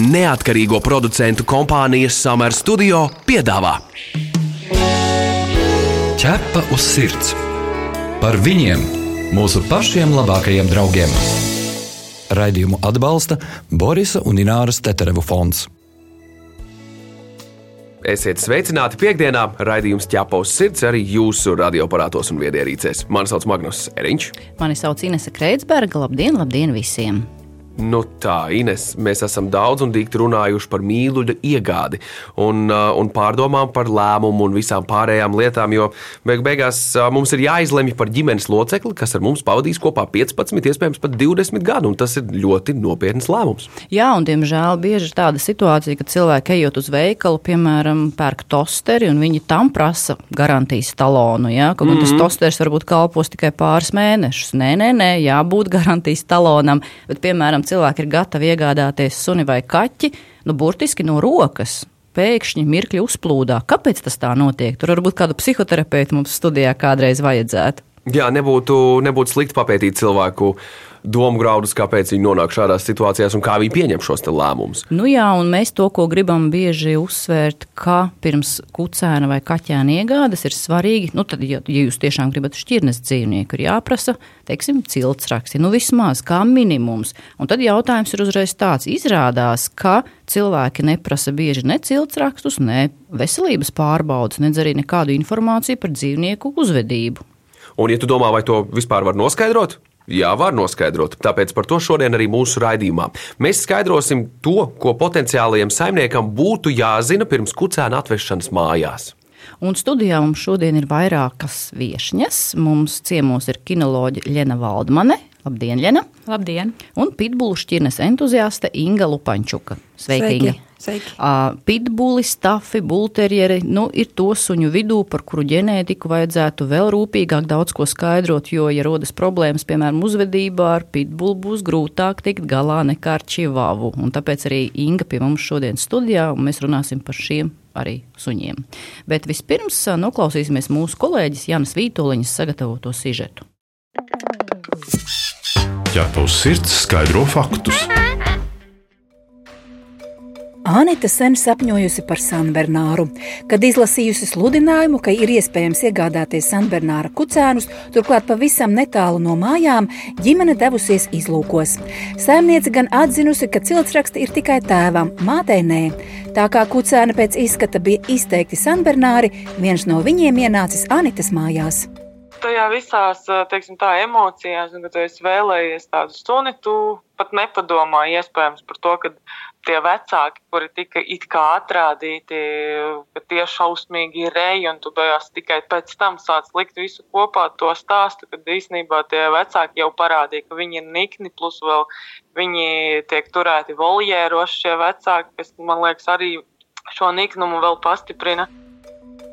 neatkarīgo producentu kompānijas Summer Studio piedāvā Ķepa uz sirds par viņiem, mūsu pašiem labākajiem draugiem. Raidījumu atbalsta Borisa un Ināras Teterevu fonds. Esiet sveicināti piekdienā. Raidījums ķepaus sirds arī jūsu radioaparātos un viedierīcēs. Mani sauc Magnus Eriņš. Mani sauc Inese Kreitsberga. Labdien, labdien visiem! Nu tā, Ines, mēs esam daudz un dikti runājuši par mīluļa iegādi un, uh, un pārdomām par lēmumu un visām pārējām lietām, jo beig beigās uh, mums ir jāizlemj par ģimenes locekli, kas ar mums pavadīs kopā 15, iespējams pat 20 gadu, un tas ir ļoti nopietns lēmums. Jā, un diemžēl bieži ir tāda situācija, ka cilvēki ejot uz veikalu, piemēram, pērk tosteri, un viņi tam prasa garantijas talonu. Ja? Kaut gan mm -hmm. tas mhm. tosteris varbūt kalpos tikai pāris mēnešus. Nē, nē, nē, jābūt garantijas talonam, bet, piemēram, cilvēki ir gatavi iegādāties suni vai kaķi, nu, burtiski no rokas. Pēkšņi mirkļi uzplūdā. Kāpēc tas tā notiek? Tur varbūt kādu psihoterapeitu mums studijā kādreiz vajadzētu. Jā, nebūtu, nebūtu slikti papētīt cilvēku domu graudus, kāpēc viņi nonāk šādās situācijās un kā viņi pieņem šos lēmumus. Nu jā, un mēs to, ko gribam bieži uzsvērt, ka pirms kucēna vai kaķēna iegādes ir svarīgi, nu tad, ja, ja jūs tiešām gribat šķirnes dzīvnieku, ir jāprasa, teiksim, cilts raksti, nu vismaz kā minimums. Un tad jautājums ir uzreiz tāds, izrādās, ka cilvēki neprasa bieži ne cilts rakstus, ne veselības pārbaudas, nedz arī nekādu informāciju par dzīvnieku uzvedību. Un, ja tu domā, vai to vispār var noskaidrot, Jā, var noskaidrot. Tāpēc par to šodien arī mūsu raidījumā. Mēs skaidrosim to, ko potenciālajiem saimniekam būtu jāzina pirms kucēna atvešanas mājās. Un studijā mums šodien ir vairākas viesņas. Mums ciemos ir kinoloģija Lena Valdmane. Labdien, Lena! Labdien! Un pitbulu šķirnes entuziaste Inga Lupančuka. Sveika, Sveiki. Inga! Sveiki. Uh, pitbuli, stafi, bulterjeri nu, ir to suņu vidū, par kuru ģenētiku vajadzētu vēl rūpīgāk daudz ko skaidrot, jo, ja rodas problēmas, piemēram, uzvedībā ar pitbulu, būs grūtāk tikt galā nekā ar čivavu. Un tāpēc arī Inga pie mums šodien studijā, un mēs runāsim par šiem arī suņiem. Bet vispirms noklausīsimies mūsu kolēģis Jānis Vītoliņas sagatavoto sižetu. Ja tavs sirds skaidro faktus, Anita sen sapņojusi par Sanbernāru. Kad izlasījusi sludinājumu, ka ir iespējams iegādāties Sanbernāra kucēnus, turklāt pavisam netālu no mājām, ģimene devusies izlūkos. Saimniece gan atzinusi, ka ciltsraksti ir tikai tēvam, mātei nē. Tā kā kucēna pēc izskata bija izteikti Sanbernāri, viens no viņiem ienācis Anitas mājās tajā visās teiksim, tā, emocijās, un kad esi vēlējies tādu suni, tu pat nepadomā iespējams par to, ka tie vecāki, kuri tika it kā atrādīti, ka tie šausmīgi ir reji, un tu beigās tikai pēc tam sāc likt visu kopā to stāstu, kad īstenībā tie vecāki jau parādīja, ka viņi ir nikni, plus vēl viņi tiek turēti voljēros šie vecāki, kas, man liekas, arī šo niknumu vēl pastiprina.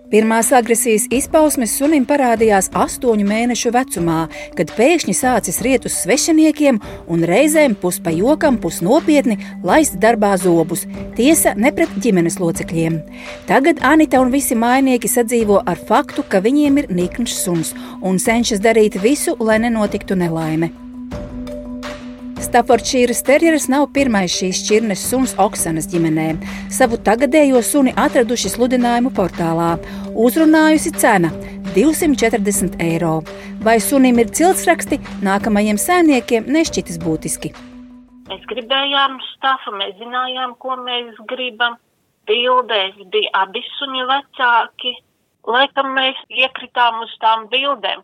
Pirmās agresijas izpausmes sunim parādījās astoņu mēnešu vecumā, kad pēkšņi sācis riet uz svešiniekiem un reizēm pus pa jokam, pus nopietni laist darbā zobus. Tiesa ne pret ģimenes locekļiem. Tagad Anita un visi mājnieki sadzīvo ar faktu, ka viņiem ir nikns suns un cenšas darīt visu, lai nenotiktu nelaime. Staffordšīras terjeris nav pirmais šīs šķirnes suns Oksanas ģimenē. Savu tagadējo suni atraduši sludinājumu portālā. Uzrunājusi cena - 240 eiro. Vai sunim ir ciltsraksti, nākamajiem saimniekiem nešķitis būtiski. Mēs gribējām stāstu, mēs zinājām, ko mēs gribam. Bildēs bija abi suņi vecāki. Laikam mēs iekritām uz tām bildēm.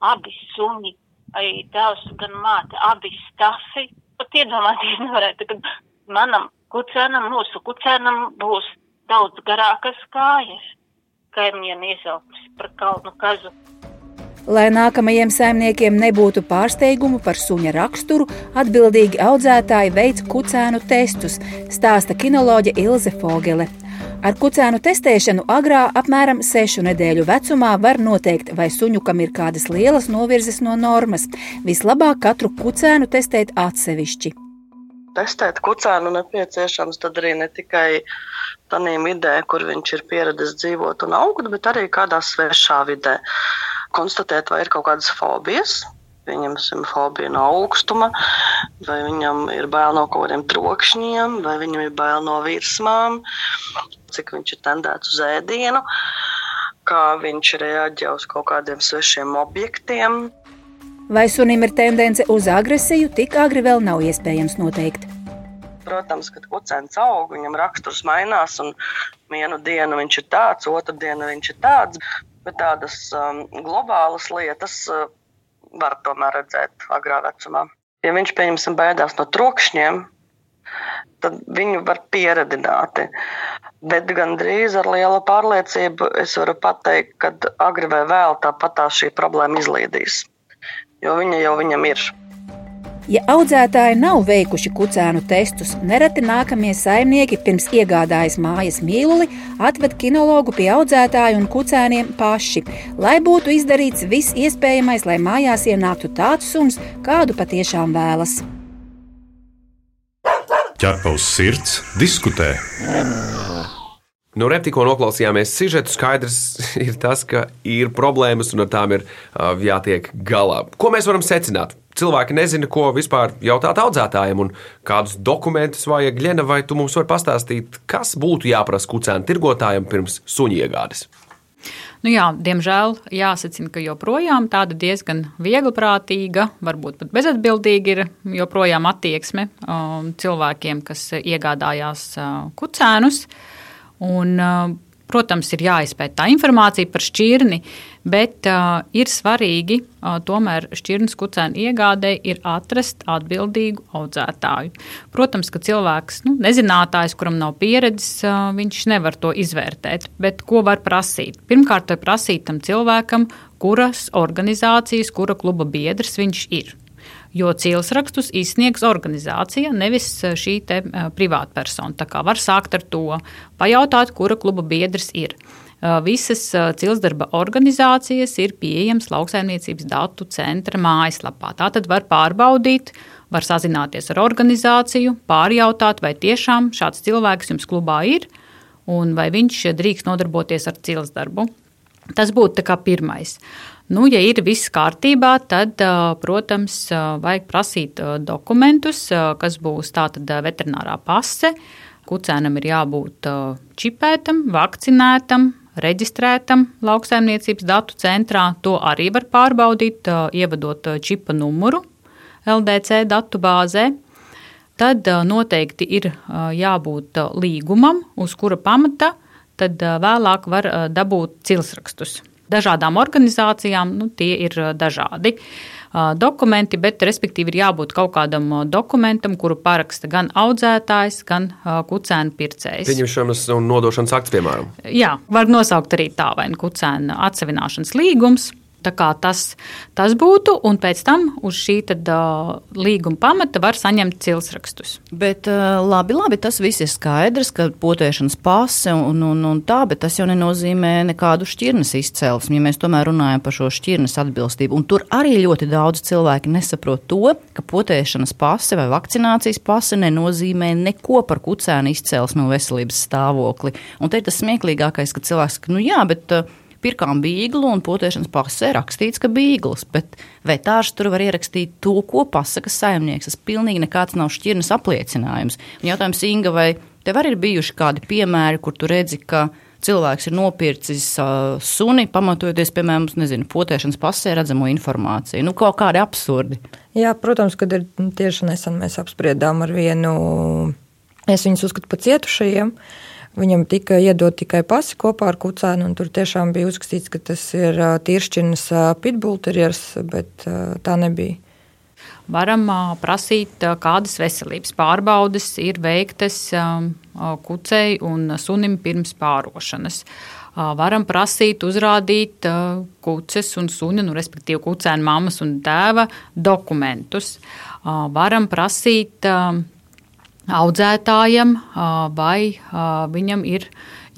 Abi suņi arī tēvs, gan māte, abi stafi. Pat iedomāties nevarētu, ka manam kucēnam, mūsu kucēnam būs daudz garākas kājas. Kaimiņiem iesauks par kalnu kazu. Lai nākamajiem saimniekiem nebūtu pārsteigumu par suņa raksturu, atbildīgi audzētāji veic kucēnu testus, stāsta kinoloģe Ilze Fogele. Ar kucēnu testēšanu agrā, apmēram 6 nedēļu vecumā, var noteikt, vai suņukam ir kādas lielas novirzes no normas. Vislabāk katru kucēnu testēt atsevišķi. Testēt kucēnu nepieciešams arī ne tikai tādā vidē, kur viņš ir pieradis dzīvot un augt, bet arī kādā svešā vidē. Konstatēt, vai ir kaut kādas fobijas, pieņemsim, fobija no augstuma, vai viņam ir bail no kaut kādiem trokšņiem, vai viņam ir bail no virsmām, cik viņš ir tendēts uz ēdienu, kā viņš reaģē uz kaut kādiem svešiem objektiem. Vai sunim ir tendence uz agresiju, tik agri vēl nav iespējams noteikt. Protams, kad kucēns aug, viņam raksturs mainās, un vienu dienu viņš ir tāds, otru dienu viņš ir tāds. Bet tādas um, globālas lietas uh, var tomēr redzēt agrā vecumā. Ja viņš, pieņemsim, baidās no trokšņiem, tad viņu var pieredzināt. Bet gandrīz ar lielu pārliecību es varu pateikt, ka agri vai vēl tāpat tā šī problēma izlīdīs. Jo viņa jau viņam ir. Ja audzētāji nav veikuši kucēnu testus, nereti nākamie saimnieki pirms iegādājas mājas mīluli atved kinologu pie audzētāju un kucēniem paši, lai būtu izdarīts viss iespējamais, lai mājās ienāktu tāds suns, kādu patiešām vēlas. Ķerpa uz sirds, diskutē. Nu, re, tikko noklausījāmies sižetu. Skaidrs ir tas, ka ir problēmas un ar tām ir jātiek galā. Ko mēs varam secināt? Cilvēki nezina, ko vispār jautāt audzētājiem, un kādus dokumentus vajag. Gļena, vai tu mums vari pastāstīt, kas būtu jāprasa kucēnu tirgotājiem pirms suņu iegādes? Nu jā, diemžēl jāsacina, ka joprojām tāda diezgan viegliprātīga, varbūt pat bezatbildīga ir joprojām attieksme um, cilvēkiem, kas iegādājās uh, kucēnus. Un, uh, Protams, ir jāizpēta tā informācija par šķirni, bet uh, ir svarīgi uh, tomēr šķirnes kucēnu iegādēji ir atrast atbildīgu audzētāju. Protams, ka cilvēks, nu, nezinātājs, kuram nav pieredzes, uh, viņš nevar to izvērtēt. Bet ko var prasīt? Pirmkārt, prasīt tam cilvēkam, kuras organizācijas, kura kluba biedrs viņš ir jo cīlsrakstus izsniegs organizācija, nevis eh, šī te eh, privātpersona. Tā kā var sākt ar to, pajautāt, kura kluba biedrs ir. Eh, visas cilsdarba organizācijas ir pieejamas lauksaimniecības datu centra mājaslapā. Tā tad var pārbaudīt, var sazināties ar organizāciju, pārjautāt, vai tiešām šāds cilvēks jums klubā ir un vai viņš drīkst nodarboties ar cilsdarbu. Tas būtu pirmais. Nu, ja ir viss kārtībā, tad, protams, vajag prasīt dokumentus, kas būs tātad veterinārā pase. Kucēnam ir jābūt čipētam, vakcinētam, reģistrētam lauksaimniecības datu centrā. To arī var pārbaudīt, ievadot čipa numuru LDC datu bāzē. Tad noteikti ir jābūt līgumam, uz kura pamata tad vēlāk var dabūt cilsrakstus dažādām organizācijām, nu, tie ir dažādi dokumenti, bet respektīvi ir jābūt kaut kādam dokumentam, kuru paraksta gan audzētājs, gan kucēna pircējs. Pieņemšanas un nodošanas akts, piemēram. Jā, var nosaukt arī tā vai nu kucēna atsevināšanas līgums. Tas, tas būtu, un pēc tam uz šī tad, uh, līguma pamata var saņemt cilsrakstus. Bet uh, labi, labi, tas viss ir skaidrs, ka potēšanas pase un, un, un tā, bet tas jau nenozīmē nekādu šķirnes izcelsmi, ja mēs tomēr runājam par šo šķirnes atbilstību. Un tur arī ļoti daudz cilvēki nesaprot to, ka potēšanas pase vai vakcinācijas pase nenozīmē neko par kucēnu izcelsmi un veselības stāvokli. Un te ir tas smieklīgākais, ka cilvēks saka, nu jā, bet uh, pirkām bīglu un potēšanas pasē rakstīts, ka bīgls, bet vetārs tur var ierakstīt to, ko pasaka saimnieks. Tas pilnīgi nekāds nav šķirnes apliecinājums. Un jautājums Inga, vai tev arī ir bijuši kādi piemēri, kur tu redzi, ka cilvēks ir nopircis uh, suni, pamatojoties, piemēram, nezinu, potēšanas pasē redzamo informāciju. Nu, kaut kādi absurdi. Jā, protams, kad ir tieši nesen mēs apspriedām ar vienu, es viņus uzskatu par cietušajiem. Uh, Viņam tika iedot tikai pasi kopā ar kucēnu, un tur tiešām bija uzskatīts, ka tas ir tīršķinas pitbulterjers, bet tā nebija. Varam prasīt, kādas veselības pārbaudes ir veiktas kucei un sunim pirms pārošanas. Varam prasīt, uzrādīt kuces un suņa, nu, respektīvi kucēna mammas un tēva dokumentus. Varam prasīt audzētājam, vai viņam ir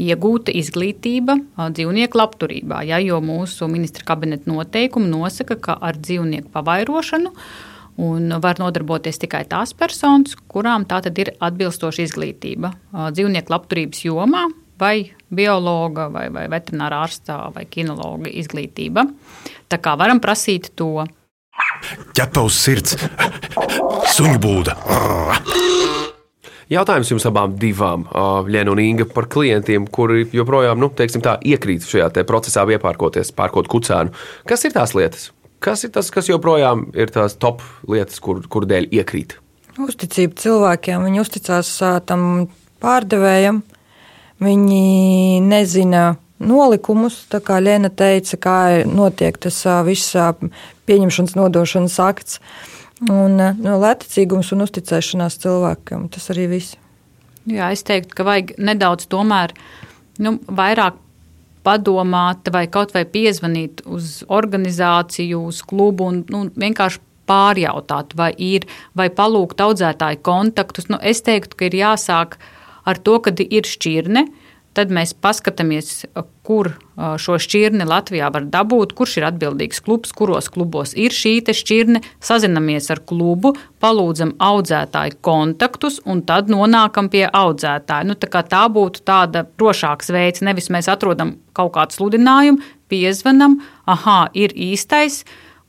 iegūta izglītība dzīvnieku labturībā. Ja, jo mūsu ministra kabineta noteikumi nosaka, ka ar dzīvnieku pavairošanu var nodarboties tikai tās personas, kurām tā ir atbilstoša izglītība dzīvnieku labturības jomā. Vai biologa, vai, vai veterinārā ārstā, vai kinologa izglītība. Tā kā varam prasīt to. ķepa uz sirds, suņu būda. Jautājums jums abām divām, Lēna un Inga, par klientiem, kuri joprojām, nu, tā, iekrīt šajā procesā, iepārkoties, pērkot kucēnu. Kas ir tās lietas? Kas ir tas, kas joprojām ir tās top lietas, kur, kur dēļ iekrīt? Uzticība cilvēkiem. Viņi uzticās tam pārdevējam. Viņi nezina nolikumus, tā kā Lēna teica, kā notiek tas viss pieņemšanas, nodošanas akts. Un no, lētacīgums un uzticēšanās cilvēkam tas arī viss. Jā, es teiktu, ka vajag nedaudz tomēr nu, vairāk padomāt vai kaut vai piezvanīt uz organizāciju, uz klubu un nu, vienkārši pārjautāt, vai ir, vai palūgt audzētāju kontaktus. Nu, es teiktu, ka ir jāsāk ar to, ka ir šķirne, uh, Tad mēs paskatāmies, kur šo šķirni Latvijā var dabūt, kurš ir atbildīgs klubs, kuros klubos ir šī šķirne, sazinamies ar klubu, palūdzam audzētāju kontaktus un tad nonākam pie audzētāja. Nu, tā, tā būtu tāda drošāks veids, nevis mēs atrodam kaut kādu sludinājumu, piezvanam, ah, ir īstais,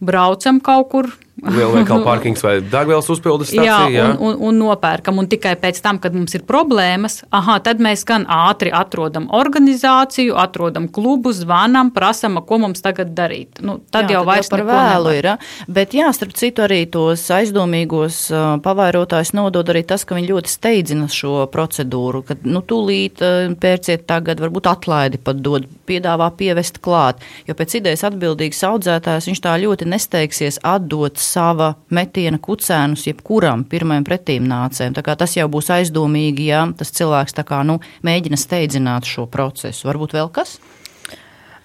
braucam kaut kur Lielveikala parkings vai degvielas uzpildes stācija. Jā, jā. Un, un, un nopērkam. Un tikai pēc tam, kad mums ir problēmas, aha, tad mēs gan ātri atrodam organizāciju, atrodam klubu, zvanam, prasam, ko mums tagad darīt. Nu, tad jā, jau vairs par vēlu ir. Bet jā, starp citu arī tos aizdomīgos pavairotājus nodod arī tas, ka viņi ļoti steidzina šo procedūru, ka nu, tūlīt pērciet tagad, varbūt atlaidi pat dod, piedāvā pievest klāt. Jo pēc idejas atbildīgs audzētājs viņš tā ļoti nesteigsies atdot sava metiena kucēnus jebkuram pirmajam pretīmnācējam. Tas jau būs aizdomīgi, ja tas cilvēks kā, nu, mēģina steidzināt šo procesu. Varbūt vēl kas?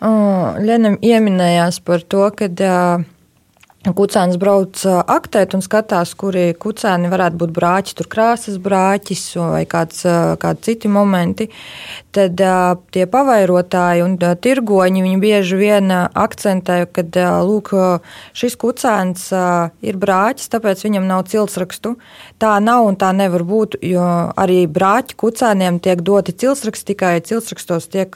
Lenam ieminējās par to, ka uh, Kucēns brauc aktēt un skatās, kuri kucēni varētu būt brāķi, tur krāsas brāķis vai kāds, kādi citi momenti. Tad tie pavairotāji un tirgoņi viņi bieži vien akcentē, ka lūk, šis kucēns ir brāķis, tāpēc viņam nav ciltsrakstu. Tā nav un tā nevar būt, jo arī brāķi kucēniem tiek doti ciltsraksti, tikai ciltsrakstos tiek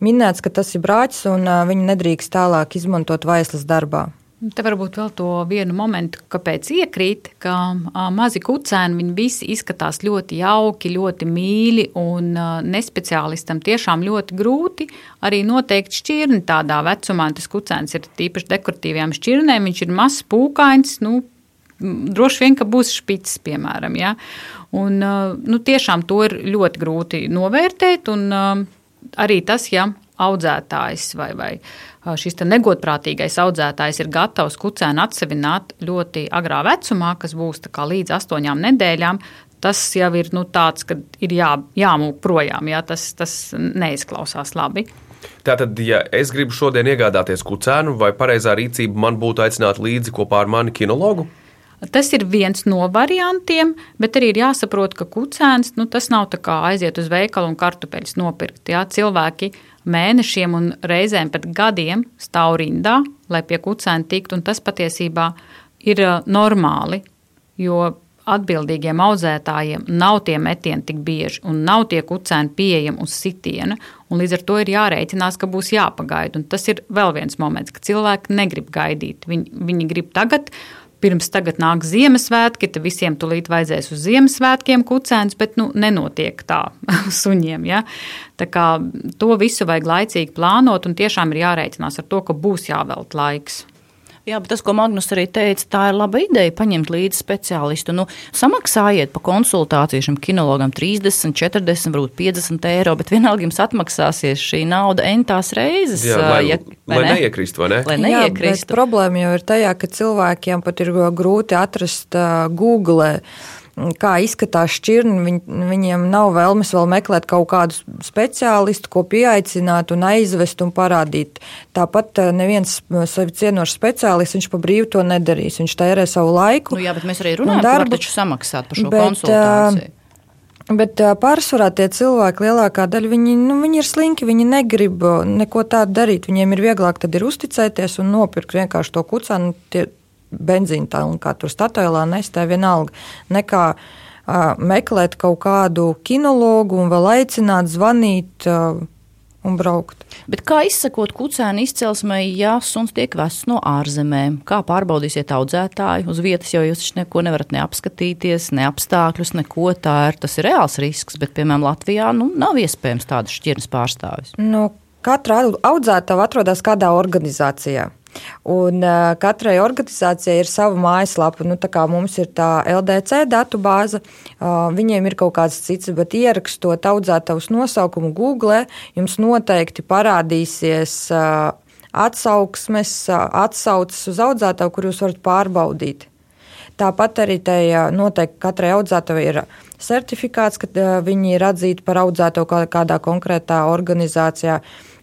minēts, ka tas ir brāķis un viņi nedrīkst tālāk izmantot vaislas darbā. Te varbūt vēl to vienu momentu, kāpēc iekrīt, ka a, mazi kucēni, viņi visi izskatās ļoti jauki, ļoti mīļi, un a, nespeciālistam tiešām ļoti grūti arī noteikt šķirni tādā vecumā. Tas kucēns ir tīpaši dekoratīvajām šķirnēm, viņš ir mazs pūkains, nu, droši vien, ka būs špits, piemēram, ja? un nu, tiešām to ir ļoti grūti novērtēt, un arī tas, ja audzētājs vai, vai šis negodprātīgais audzētājs ir gatavs kucēnu atsevināt ļoti agrā vecumā, kas būs līdz astoņām nedēļām, tas jau ir nu, tāds, ka ir jā, jāmūk projām. Jā, tas, tas neizklausās labi. Tātad, ja es gribu šodien iegādāties kucēnu, vai pareizā rīcība man būtu aicināt līdzi kopā ar mani kinologu? Tas ir viens no variantiem, bet arī ir jāsaprot, ka kucēns nu, tas nav tā kā aiziet uz veikalu un kartupeļus nopirkt. Jā. Cilvēki mēnešiem un reizēm pat gadiem stāv rindā, lai pie kucēna tiktu, un tas patiesībā ir normāli, jo atbildīgiem audzētājiem nav tie metieni tik bieži un nav tie kucēni pieejami uz sitiena. Līdz ar to ir jārēķinās, ka būs jāpagaida. Un tas ir vēl viens moments, ka cilvēki negrib gaidīt. Viņi, viņi grib tagad, pirms tagad nāk Ziemassvētki, tad visiem tulīt vajadzēs uz Ziemassvētkiem kucēns, bet nu, nenotiek tā suņiem. Ja? Tā kā to visu vajag laicīgi plānot un tiešām ir jārēķinās ar to, ka būs jāvelt laiks. Jā, bet tas, ko Magnus arī teica, tā ir laba ideja paņemt līdzi speciālistu. Nu, samaksājiet par konsultāciju šim kinologam 30, 40, varbūt 50 eiro, bet vienalga jums atmaksāsies šī nauda entās reizes. Jā, lai, ja, lai ne? neiekrist, vai ne? Lai neiekrist. Problēma jau ir tajā, ka cilvēkiem pat ir grūti atrast uh, Google kā izskatās šķirni. Viņ, viņiem nav vēlmes vēl meklēt kaut kādu speciālistu, ko pieaicināt un aizvest un parādīt. Tāpat eh, neviens sevi cienošs speciālists, viņš pa brīvu to nedarīs. Viņš tērē savu laiku. Nu, jā, bet mēs arī runājam par to, taču samaksāt par šo bet, konsultāciju. Eh, bet eh, pārsvarā tie cilvēki, lielākā daļa, viņi, nu, viņi ir slinki, viņi negrib neko tādu darīt. Viņiem ir vieglāk tad ir uzticēties un nopirkt vienkārši to kucēnu. Tie, benzīna tālu, kā tur statēlā nestē vienalga, nekā uh, meklēt kaut kādu kinologu un vēl aicināt, zvanīt. Uh, un braukt. Bet kā izsakot kucēnu izcelsmei, ja suns tiek vests no ārzemēm? Kā pārbaudīsiet audzētāju uz vietas, jo jūs taču neko nevarat neapskatīties, ne apstākļus, neko tā ir. Tas ir reāls risks, bet, piemēram, Latvijā nu, nav iespējams tādas šķirnes pārstāvis. Nu, katra audzētāja atrodas kādā organizācijā. Un, uh, katrai organizācijai ir sava mājaslapa. Nu, mums ir tā LDC datu bāze, uh, viņiem ir kaut kāds cits, bet ierakstot audzētavas nosaukumu Google, jums noteikti parādīsies. Uh, Atsauksmes, atsauces uz audzētāju, kur jūs varat pārbaudīt. Tāpat arī tajā noteikti katrai audzētavai ir certifikāts, ka viņi ir atzīti par audzētāju kādā konkrētā organizācijā.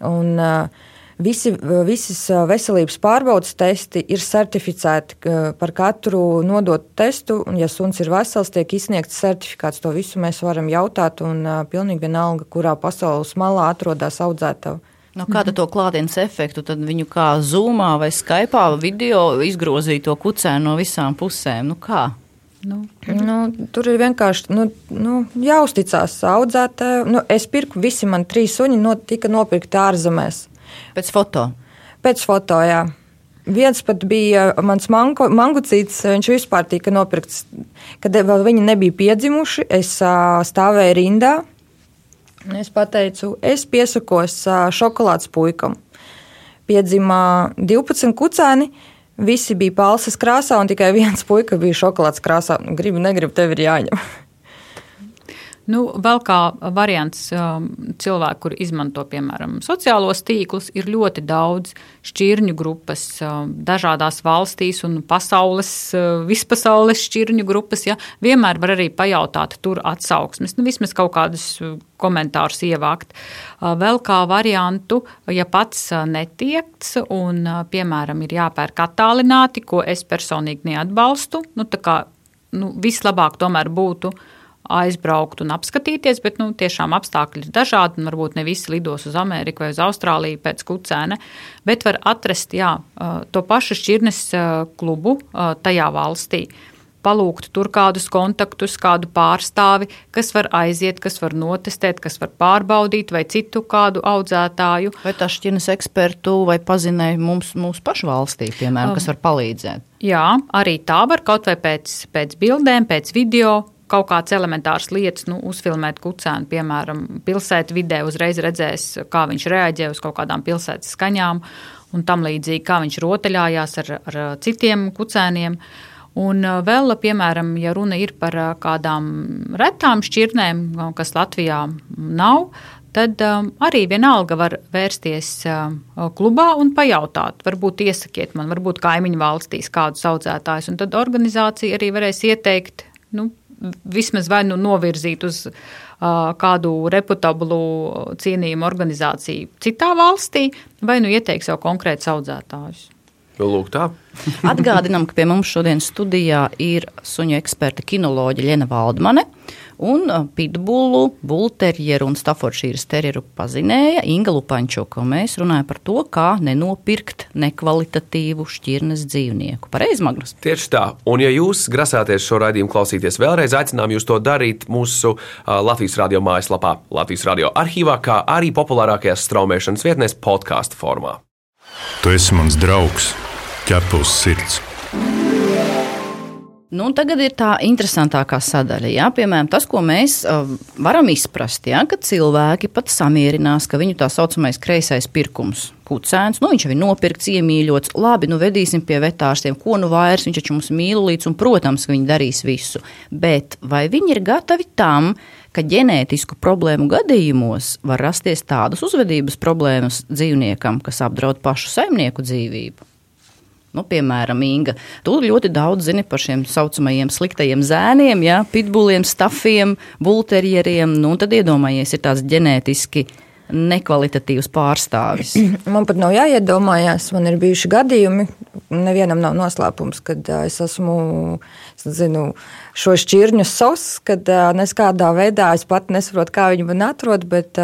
Un, uh, Visi, visas veselības pārbaudas testi ir certificēti par katru nodotu testu, un, ja suns ir vesels, tiek izsniegts certifikāts. To visu mēs varam jautāt, un pilnīgi vienalga, kurā pasaules malā atrodas audzētava. No nu, kāda to klātienes efektu, tad viņu kā zūmā vai skaipā video izgrozīja to kucēnu no visām pusēm? Nu kā? Nu, nu, tur ir vienkārši nu, nu, jāuzticas audzētājai. Nu, es pirku, visi man trīs suņi no, tika nopirkti ārzemēs. Pēc foto. Pēc foto, jā. Viens pat bija mans mango, mangucīts, viņš vispār tika nopirkts, kad vēl viņi nebija piedzimuši. Es stāvēju rindā. Es pateicu, es piesakos šokolādes puikam. Piedzimā 12 kucēni, visi bija palsas krāsā, un tikai viens puika bija šokolādes krāsā. Gribu, negribu, tev ir jāņem. Nu, vēl kā variants um, cilvēku, kur izmanto piemēram sociālos tīklus, ir ļoti daudz šķirņu grupas um, dažādās valstīs un pasaules, uh, vispasaules šķirņu grupas. Ja, vienmēr var arī pajautāt tur atsauksmes, nu, vismaz kaut kādus uh, komentārus ievākt. Uh, vēl kā variantu, ja pats netiekts un, piemēram, ir jāpērk attālināti, ko es personīgi neatbalstu, nu, tā kā nu, vislabāk tomēr būtu aizbraukt un apskatīties, bet nu, tiešām apstākļi ir dažādi. Varbūt ne visi lidos uz Ameriku vai uz Austrāliju pēc kucēna, bet var atrast jā, to pašu šķirnes klubu tajā valstī palūgt tur kādus kontaktus, kādu pārstāvi, kas var aiziet, kas var notestēt, kas var pārbaudīt, vai citu kādu audzētāju. Vai tā šķirnes ekspertu vai pazinēja mums, mūsu pašu valstī, piemēram, kas var palīdzēt? Jā, arī tā var kaut vai pēc, pēc bildēm, pēc video kaut kādas elementāras lietas, nu, uzfilmēt kucēnu, piemēram, pilsētvidē, uzreiz redzēs, kā viņš reaģē uz kaut kādām pilsētas skaņām un tam līdzīgi, kā viņš rotaļājās ar, ar citiem kucēniem. Un uh, vēl, piemēram, ja runa ir par uh, kādām retām šķirnēm, kas Latvijā nav, tad um, arī vienalga var vērsties uh, klubā un pajautāt. Varbūt iesakiet man, varbūt kaimiņu valstīs kādus audzētājus, un tad organizācija arī varēs ieteikt nu, vismaz vai nu novirzīt uz uh, kādu reputablu, cienījumu organizāciju citā valstī, vai nu ieteikt sev konkrētus audzētājus. Nu, lūk, tā. Atgādinām, ka pie mums šodien studijā ir suņu eksperta kinoloģija Lena Valdmane un pitbulu, bulterjeru un stafordšīras terjeru pazinēja Inga Lupaņčuka. Mēs runājam par to, kā nenopirkt nekvalitatīvu šķirnes dzīvnieku. Pareizi, Magnus? Tieši tā. Un ja jūs grasāties šo raidījumu klausīties vēlreiz, aicinām jūs to darīt mūsu uh, Latvijas radio mājaslapā, Latvijas radio arhīvā, kā arī populārākajās straumēšanas vietnēs podkāstu formā. Tu esi mans draugs ķepus sirds. Nu, tagad ir tā interesantākā sadaļa. Jā, piemēram, tas, ko mēs uh, varam izprast, jā, ka cilvēki pat samierinās, ka viņu tā saucamais kreisais pirkums, kucēns, nu, viņš jau ir nopirkts, iemīļots, labi, nu, vedīsim pie vetārstiem, ko nu vairs, viņš taču mums mīl līdz, un, protams, viņi darīs visu. Bet vai viņi ir gatavi tam, ka ģenētisku problēmu gadījumos var rasties tādas uzvedības problēmas dzīvniekam, kas apdraud pašu saimnieku dzīvību? Nu, piemēram, Inga, tu ļoti daudz zini par šiem saucamajiem sliktajiem zēniem, ja, pitbuliem, stafiem, bulterjeriem. Nu, tad iedomājies, ir tāds ģenētiski nekvalitatīvs pārstāvis. Man pat nav jāiedomājās, man ir bijuši gadījumi, nevienam nav noslēpums, kad es esmu es zinu, šo šķirņu sos, kad neskādā veidā es pat nesaprotu, kā viņi man atrod, bet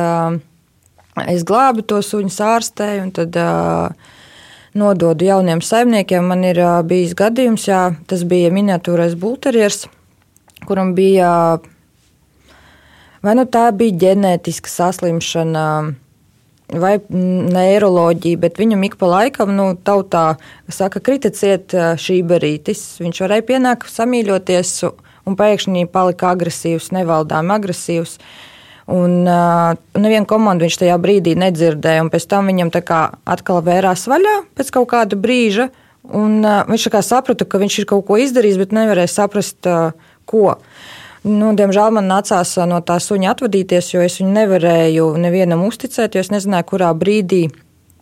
es glābu to suņu ārstēju un tad. Uh, nododu jauniem saimniekiem. Man ir bijis gadījums, jā, tas bija miniatūrais bulterjers, kuram bija vai nu tā bija ģenētiska saslimšana. vai neiroloģija, bet viņam ik pa laikam, nu, tautā saka, kriticiet šī berītis. Viņš varēja pienākt, samīļoties, un pēkšņi palika agresīvs, nevaldām agresīvs. Un uh, nevienu komandu viņš tajā brīdī nedzirdēja, un pēc tam viņam atkal vērās vaļā pēc kaut kāda brīža. Un, uh, viņš saprata, ka viņš ir kaut ko izdarījis, bet nevarēja saprast, uh, ko. Nu, diemžēl man nācās no tā suņa atvadīties, jo es viņu nevarēju nevienam uzticēt, jo es nezināju, kurā brīdī.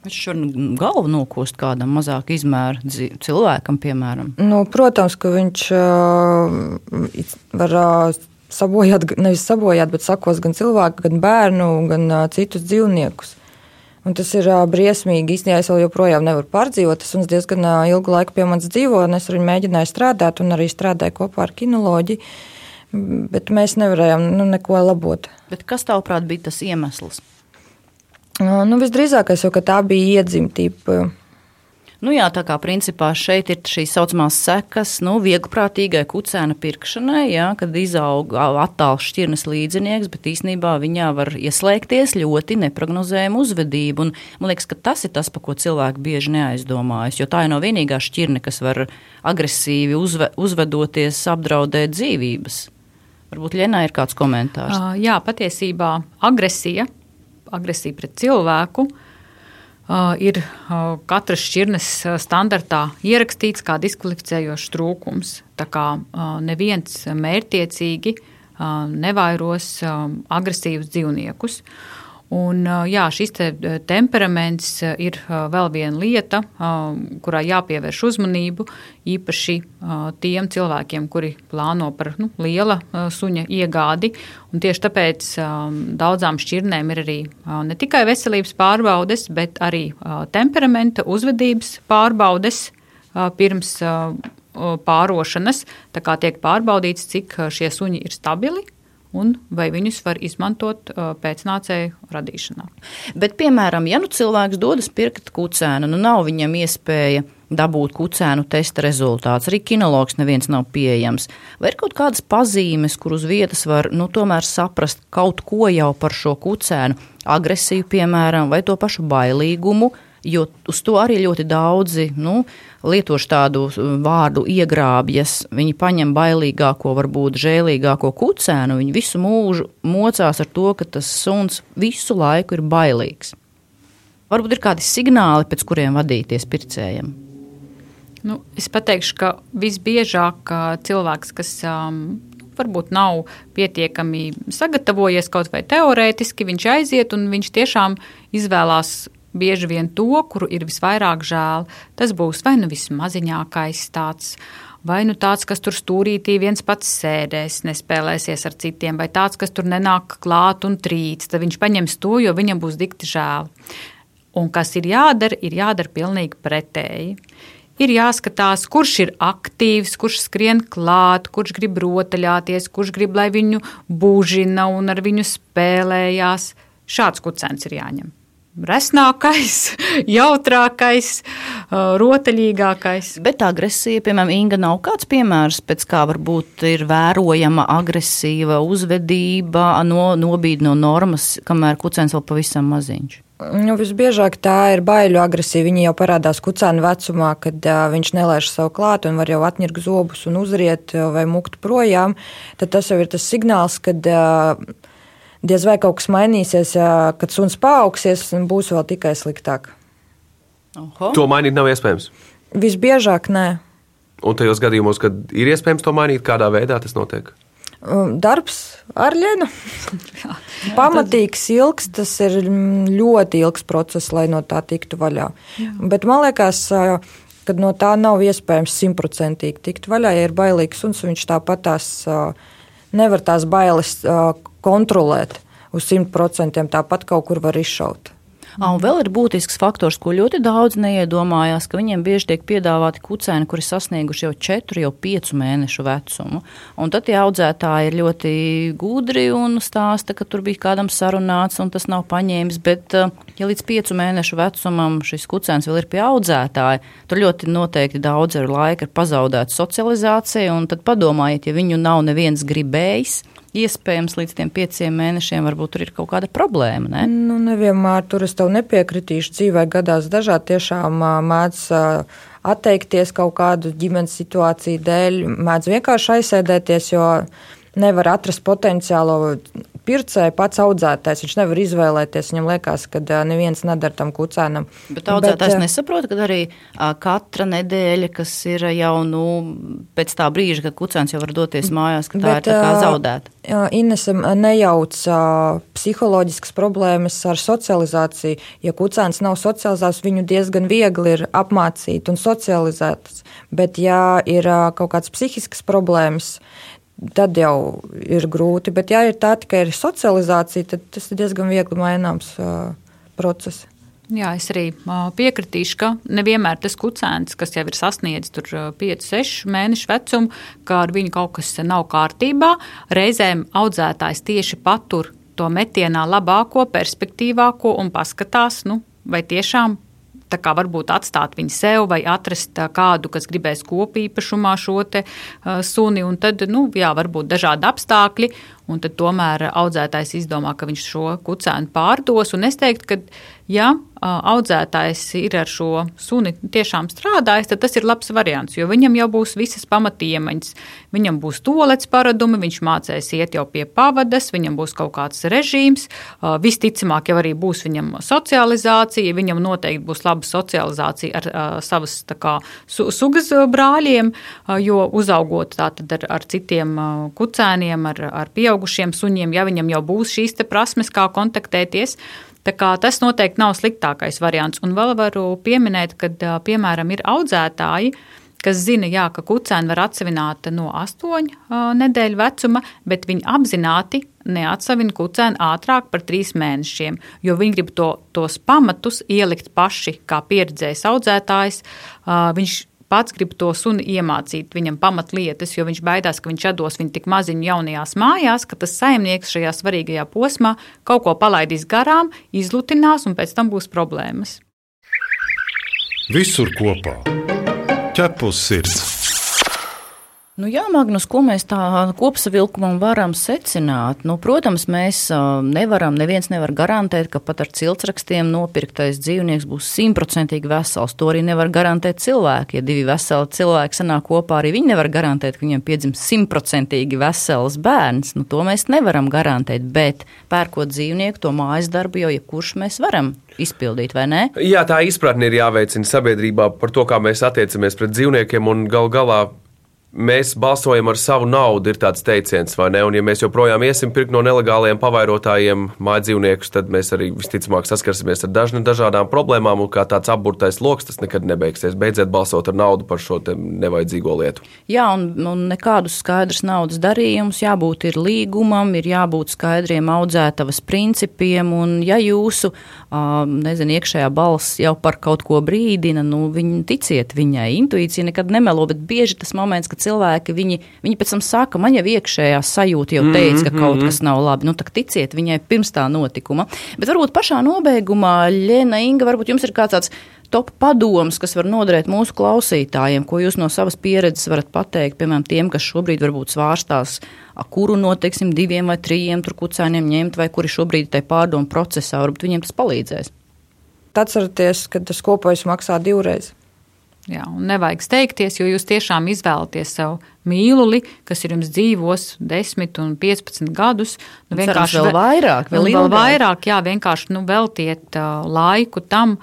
Viņš var galvu nokost kādam mazāk izmēra cilvēkam, piemēram. Nu, protams, ka viņš uh, var uh, sabojāt, nevis sabojāt, bet sakos gan cilvēku, gan bērnu, gan uh, citus dzīvniekus. Un tas ir uh, briesmīgi. Īstenībā es vēl joprojām nevaru pārdzīvot. Tas diezgan uh, ilgu laiku pie manis dzīvo, un es ar viņu mēģināju strādāt, un arī strādāju kopā ar kinoloģiju bet mēs nevarējām nu, neko labot. Bet kas tavuprāt bija tas iemesls? Nu, visdrīzākais jau tā bija iedzimtība. Nu jā, tā kā principā šeit ir šīs saucamās sekas, nu, vieglprātīgai kucēna pirkšanai, jā, kad izaug attāls šķirnes līdzinieks, bet īsnībā viņā var ieslēgties ļoti neprognozējama uzvedība. Un, man liekas, ka tas ir tas, par ko cilvēki bieži neaizdomājas, jo tā ir no vienīgā šķirne, kas var agresīvi uzve, uzvedoties, apdraudēt dzīvības. Varbūt Lienā ir kāds komentārs. Uh, jā, patiesībā agresija, agresija pret cilvēku uh, ir katras šķirnes standartā ierakstīts kā diskvalificējošs trūkums. Tā kā neviens mērķiecīgi uh, nevairos agresīvus dzīvniekus. Un, jā, šis te temperaments ir vēl viena lieta, kurā jāpievērš uzmanību īpaši tiem cilvēkiem, kuri plāno par nu, liela suņa iegādi. Un tieši tāpēc daudzām šķirnēm ir arī ne tikai veselības pārbaudes, bet arī temperamenta, uzvedības pārbaudes pirms pārošanas. Tā kā tiek pārbaudīts, cik šie suņi ir stabili un vai viņus var izmantot uh, pēcnācēju radīšanā. Bet, piemēram, ja nu cilvēks dodas pirkt kucēnu, nu nav viņam iespēja dabūt kucēnu testa rezultātus. Arī kinologs neviens nav pieejams. Vai ir kaut kādas pazīmes, kur uz vietas var nu, tomēr saprast kaut ko jau par šo kucēnu, agresiju, piemēram, vai to pašu bailīgumu, jo uz to arī ļoti daudzi nu, lietošu tādu vārdu iegrābjas. Viņi paņem bailīgāko, varbūt žēlīgāko kucēnu. Viņi visu mūžu mocās ar to, ka tas suns visu laiku ir bailīgs. Varbūt ir kādi signāli, pēc kuriem vadīties pircējiem. Nu, es teikšu, ka visbiežāk cilvēks, kas um, varbūt nav pietiekami sagatavojies kaut vai teorētiski, viņš aiziet un viņš tiešām izvēlās bieži vien to, kuru ir visvairāk žēl. Tas būs vai nu vismaziņākais tāds. Vai nu tāds, kas tur stūrītī viens pats sēdēs, nespēlēsies ar citiem, vai tāds, kas tur nenāk klāt un trīc, tad viņš paņems to, jo viņam būs dikti žēl. Un kas ir jādara, ir jādara pilnīgi pretēji. Ir jāskatās, kurš ir aktīvs, kurš skrien klāt, kurš grib rotaļāties, kurš grib, lai viņu būžina un ar viņu spēlējās. Šāds kucēns ir jāņem resnākais, jautrākais, rotaļīgākais. Bet agresija, piemēram, Inga nav kāds piemērs, pēc kā varbūt ir vērojama agresīva uzvedība, no, nobīd no normas, kamēr kucēns vēl pavisam maziņš. Nu, visbiežāk tā ir baiļu agresija. Viņa jau parādās kucēna vecumā, kad uh, viņš nelaiž savu klātu un var jau atņirgt zobus un uzriet vai mukt projām. Tad tas jau ir tas signāls, kad uh, diez vai kaut kas mainīsies, kad suns paaugsies, būs vēl tikai sliktāk. Oho. To mainīt nav iespējams. Visbiežāk nē. Un tajos gadījumos, kad ir iespējams to mainīt, kādā veidā tas notiek? Um, darbs ar Lienu. Pamatīgs, ilgs, tas ir ļoti ilgs process, lai no tā tiktu vaļā. Jā. Bet man liekas, ka no tā nav iespējams simtprocentīgi tikt vaļā. Ja ir bailīgs suns, viņš tāpat tās nevar tās bailes kontrolēt uz 100%, tāpat kaut kur var izšaut. Un vēl ir būtisks faktors, ko ļoti daudz neiedomājās, ka viņiem bieži tiek piedāvāti kucēni, kuri sasnieguši jau 4, jau 5 mēnešu vecumu. Un tad tie audzētāji ir ļoti gudri un stāsta, ka tur bija kādam sarunāts un tas nav paņēmis. Bet, ja līdz 5 mēnešu vecumam šis kucēns vēl ir pie audzētāja, tur ļoti noteikti daudz ir laika pazaudēta socializācija. Tad padomājiet, ja viņu nav neviens gribējis iespējams līdz tiem pieciem mēnešiem varbūt tur ir kaut kāda problēma. Ne? Nu, nevienmēr tur es tev nepiekritīšu. Dzīvē gadās dažādi tiešām mēdz atteikties kaut kādu ģimenes situāciju dēļ, mēdz vienkārši aizsēdēties, jo nevar atrast potenciālo pircēju, pats audzētājs. Viņš nevar izvēlēties. Viņam liekas, ka neviens nedara tam kucēnam. Bet audzētājs Bet, nesaprot, ka arī katra nedēļa, kas ir jau nu, pēc tā brīža, kad kucēns jau var doties mājās, ka tā bet, ir tā kā zaudēta. Inese nejauc psiholoģiskas problēmas ar socializāciju. Ja kucēns nav socializēts, viņu diezgan viegli ir apmācīt un socializēt. Bet, ja ir kaut kādas psihiskas problēmas, tad jau ir grūti. Bet, ja ir tā tikai ir socializācija, tad tas ir diezgan viegli maināms uh, process. Jā, es arī piekritīšu, ka nevienmēr tas kucēns, kas jau ir sasniedzis 5, 6 mēnešu vecumu, ka ar viņu kaut kas nav kārtībā. Reizēm audzētājs tieši patur to metienā labāko, perspektīvāko un paskatās, nu, vai tiešām kā varbūt atstāt viņu sev vai atrast kādu, kas gribēs kopīpašumā šo te, uh, suni. Un tad, nu, jā, varbūt dažādi apstākļi, un tad tomēr audzētājs izdomā, ka viņš šo kucēnu pārdos. Un es teiktu, ka, ja audzētājs ir ar šo suni tiešām strādājis, tad tas ir labs variants, jo viņam jau būs visas pamatiemaņas. Viņam būs tolets paradumi, viņš mācēs iet jau pie pavadas, viņam būs kaut kāds režīms, visticamāk jau arī būs viņam socializācija, viņam noteikti būs laba socializācija ar savas kā, su, sugas brāļiem, jo uzaugot tātad ar, ar citiem kucēniem, ar, ar pieaugušiem suņiem, ja viņam jau būs šīs prasmes, kā kontaktēties. Tas noteikti nav sliktākais variants. Un vēl varu pieminēt, ka, piemēram, ir audzētāji, kas zina, jā, ka kucēni var atsevināt no astoņu nedēļu vecuma, bet viņi apzināti neatsavina kucēnu ātrāk par trīs mēnešiem, jo viņi grib to, tos pamatus ielikt paši, kā pieredzējis audzētājs. Viņš pats grib to suni iemācīt viņam pamatlietas, jo viņš baidās, ka viņš atdos viņu tik maziņu jaunajās mājās, ka tas saimnieks šajā svarīgajā posmā kaut ko palaidīs garām, izlutinās un pēc tam būs problēmas. Visur kopā - ķepus sirds. Nu, jā, Magnus, ko mēs tā kopsavilkumam varam secināt? Nu, protams, mēs nevaram, neviens nevar garantēt, ka pat ar ciltsrakstiem nopirktais dzīvnieks būs simtprocentīgi vesels. To arī nevar garantēt cilvēki. Ja divi veseli cilvēki sanāk kopā, arī viņi nevar garantēt, ka viņiem piedzims simtprocentīgi vesels bērns. Nu, to mēs nevaram garantēt, bet pērkot dzīvnieku, to mājas darbu jau jebkurš mēs varam izpildīt, vai ne? Jā, tā izpratne ir jāveicina sabiedrībā par to, kā mēs attiecamies pret dzīvniekiem un gal galā mēs balsojam ar savu naudu, ir tāds teiciens, vai ne? Un, ja mēs joprojām iesim pirkt no nelegāliem pavairotājiem mājdzīvniekus, tad mēs arī visticamāk saskarsimies ar dažna, dažādām problēmām, un kā tāds apburtais lokus tas nekad nebeigsies. Beidziet balsot ar naudu par šo nevajadzīgo lietu. Jā, un, un nekādus skaidrus naudas darījumus, jābūt ir līgumam, ir jābūt skaidriem audzētavas principiem, un ja jūsu, nezinu, iekšējā balss jau par kaut ko brīdina, nu, viņi ticiet viņai, intuīcija nekad nemelo, bet bieži tas moments, kad cilvēki, viņi, viņi pēc tam saka, man jau iekšējā sajūta jau teica, ka kaut kas nav labi. Nu, ticiet viņai pirms tā notikuma. Bet varbūt pašā nobeigumā, Lēna Inga, varbūt jums ir kāds tāds top padoms, kas var noderēt mūsu klausītājiem, ko jūs no savas pieredzes varat pateikt, piemēram, tiem, kas šobrīd varbūt svārstās, kuru no teiksim, diviem vai trījiem kucēniem ņemt, vai kuri šobrīd ir tajā pārdomu procesā, varbūt viņiem tas palīdzēs. Atcerieties, ka tas kopējs maksā divreiz. Jā, un nevajag steigties, jo jūs tiešām izvēlaties savu mīluli, kas ir jums dzīvos 10 un 15 gadus. Nu, vienkārši vēl vairāk, vēl, vēl vairāk, jā, vienkārši nu, veltiet uh, laiku tam,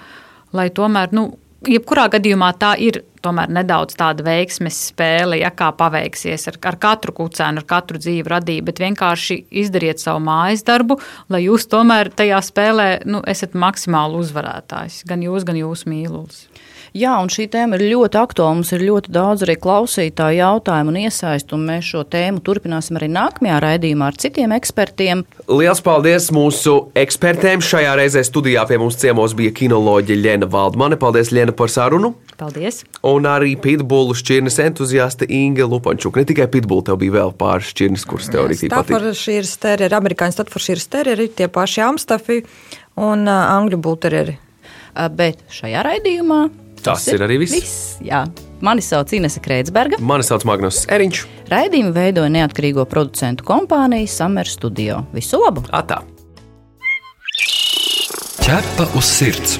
lai tomēr, nu, jebkurā gadījumā tā ir tomēr nedaudz tāda veiksmes spēle, ja kā paveiksies ar, ar katru kucēnu, ar katru dzīvu radību, bet vienkārši izdariet savu mājas darbu, lai jūs tomēr tajā spēlē nu, esat maksimāli uzvarētājs, gan jūs, gan jūsu mīlulis. Jā, un šī tēma ir ļoti aktuāla. Mums ir ļoti daudz arī klausītāju jautājumu un iesaistu, un mēs šo tēmu turpināsim arī nākamajā raidījumā ar citiem ekspertiem. Lielas paldies mūsu ekspertēm! Šajā reizē studijā pie mums ciemos bija kinoloģija Lena Valdmane. Paldies, Lena, par sarunu! Paldies! Un arī pitbulu šķirnes entuziaste Inga Lupančuk. Ne tikai pitbulu, tev bija vēl pāris šķirnes, kuras tev arī patīk. Staffordshire terrieri, amerikāņu Staffordshire terrieri, tie paši amstafi un uh, angļu bulterieri. Bet šajā raidījumā Tas, Tas ir, ir arī viss. viss jā. Mani sauc Inese Kreitsberga. Mani sauc Magnus Eriņš. Raidījumu veidoja neatkarīgo producentu kompānija Summer Studio. Visu labu! Atā! Ķepa uz sirds!